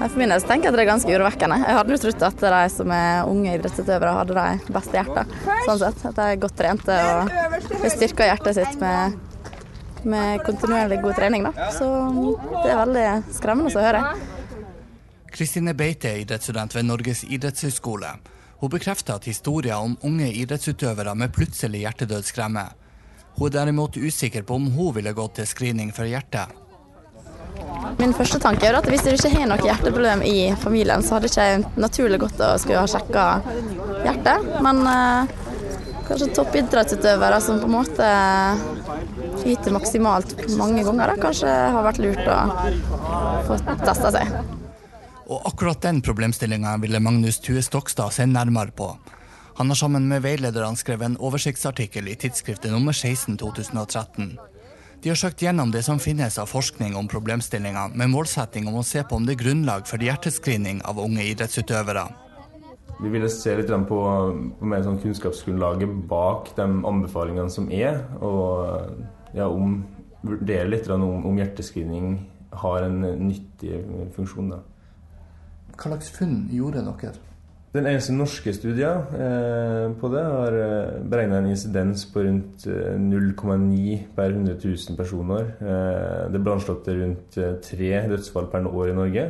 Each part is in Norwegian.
For min del tenker jeg at det er ganske urovekkende. Jeg hadde jo trodd at de som er unge idrettsutøvere hadde de beste hjertene. Sånn sett. At de er godt trente og styrker hjertet sitt med, med kontinuerlig god trening. Da. Så det er veldig skremmende å høre. Kristine Beite er idrettsstudent ved Norges idrettshøgskole. Hun bekrefter at historier om unge idrettsutøvere med plutselig hjertedød skremmer. Hun er derimot usikker på om hun ville gått til screening for hjertet. Min første tanke er at hvis du ikke har noe hjerteproblem i familien, så hadde det ikke naturlig gått å skulle ha sjekka hjertet. Men eh, kanskje toppidrettsutøvere som på en måte yter maksimalt mange ganger, da, kanskje har vært lurt å få testa seg. Og akkurat den problemstillinga ville Magnus Tue Stokstad se nærmere på. Han har sammen med veilederne skrevet en oversiktsartikkel i tidsskriftet nummer 16 2013. De har søkt gjennom det som finnes av forskning om problemstillinga, med målsetting om å se på om det er grunnlag for hjertescreening av unge idrettsutøvere. Vi ville se litt på, på mer sånn kunnskapsgrunnlaget bak de anbefalingene som er, og ja, om, vurdere litt om, om hjertescreening har en nyttig funksjon. Da. Hva slags funn gjorde dere? Den eneste norske studien eh, på det har eh, beregna en insidens på rundt eh, 0,9 per 100 000 personer. Eh, det ble anslått til rundt eh, tre dødsfall per år i Norge.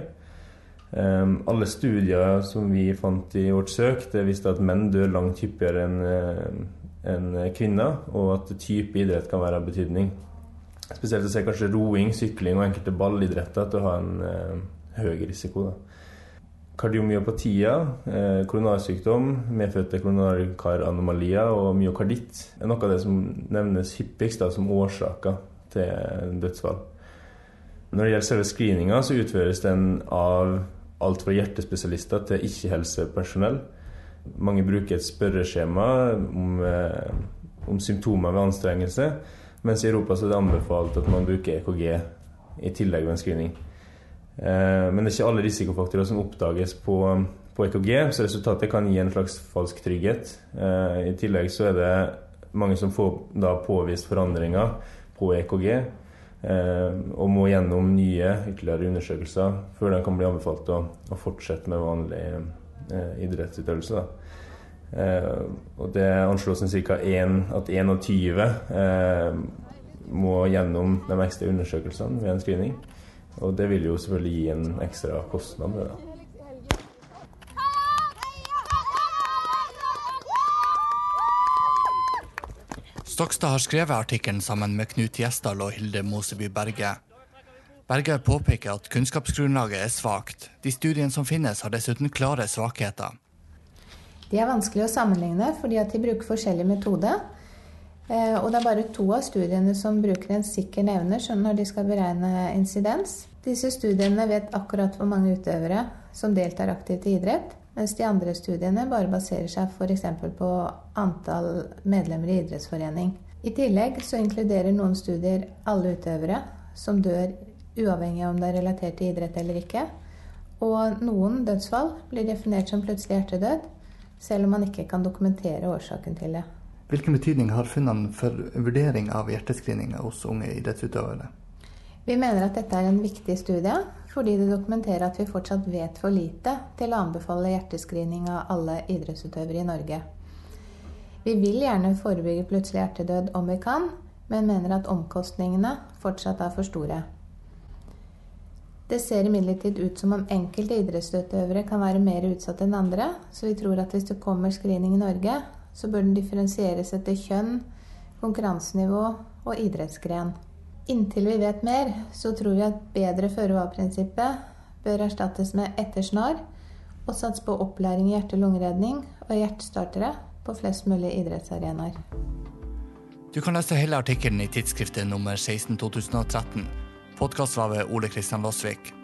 Eh, alle studier som vi fant i vårt søk, det viste at menn dør langt hyppigere enn en kvinner, og at type idrett kan være av betydning. Spesielt å se kanskje roing, sykling og enkelte ballidretter til å ha en høy risiko. da. Kardiomyopatia, eh, koronarsykdom, medfødte koronarkaranомalier og myokarditt er noe av det som nevnes hyppigst da, som årsaker til dødsfall. Når det gjelder selve screeninga, så utføres den av alt fra hjertespesialister til ikke-helsepersonell. Mange bruker et spørreskjema om, eh, om symptomer ved anstrengelse, mens i Europa så er det anbefalt at man bruker EKG i tillegg ved en screening. Eh, men det er ikke alle risikofaktorer som oppdages på, på, EKG, så resultatet kan gi en slags falsk trygghet. Eh, I tillegg så er det mange som får da påvist forandringer på EKG, eh, og må gjennom nye ytterligere undersøkelser før de kan bli anbefalt å, å fortsette med vanlig idrettsutøvelse. og det anslås ca. at 21 må gjennom de ekstra undersøkelsene ved en screening. Og det vil jo selvfølgelig gi en ekstra kostnad med det. Stokstad har skrevet artikkelen sammen med Knut Gjesdal og Hilde Moseby Berge. Berge påpeker at kunnskapsgrunnlaget er svakt. De studiene som finnes, har dessuten klare svakheter. De er vanskelig å sammenligne fordi at de bruker forskjellig metode. Eh, og det er bare to av studiene som bruker en sikker nevner når de skal beregne insidens. Disse studiene vet akkurat hvor mange utøvere som deltar aktivt i idrett, mens de andre studiene bare baserer seg f.eks. på antall medlemmer i idrettsforening. I tillegg så inkluderer noen studier alle utøvere som dør uavhengig av om det er relatert til idrett eller ikke. Og noen dødsfall blir definert som plutselig hjertedød, selv om man ikke kan dokumentere årsaken til det. Hvilken betydning har funnene for vurdering av hjertescreeninga hos unge idrettsutøvere? Vi mener at dette er en viktig studie, fordi det dokumenterer at vi fortsatt vet for lite til å anbefale hjertescreening av alle idrettsutøvere i Norge. Vi vil gjerne forebygge plutselig hjertedød om vi kan, men mener at omkostningene fortsatt er for store. Det ser imidlertid ut som om enkelte idrettsutøvere kan være mer utsatt enn andre, så vi tror at hvis det kommer screening i Norge, så bør den differensieres etter kjønn, konkurransenivå og idrettsgren. Inntil vi vet mer, så tror vi at bedre føre-var-prinsippet bør erstattes med ettersnar, og satse på opplæring i hjerte-lungeredning og hjertestartere på flest mulig idrettsarenaer. Du kan lese hele artikkelen i tidsskriftet nummer 16 2013. Podkast var ved Ole Kristian Låsvik.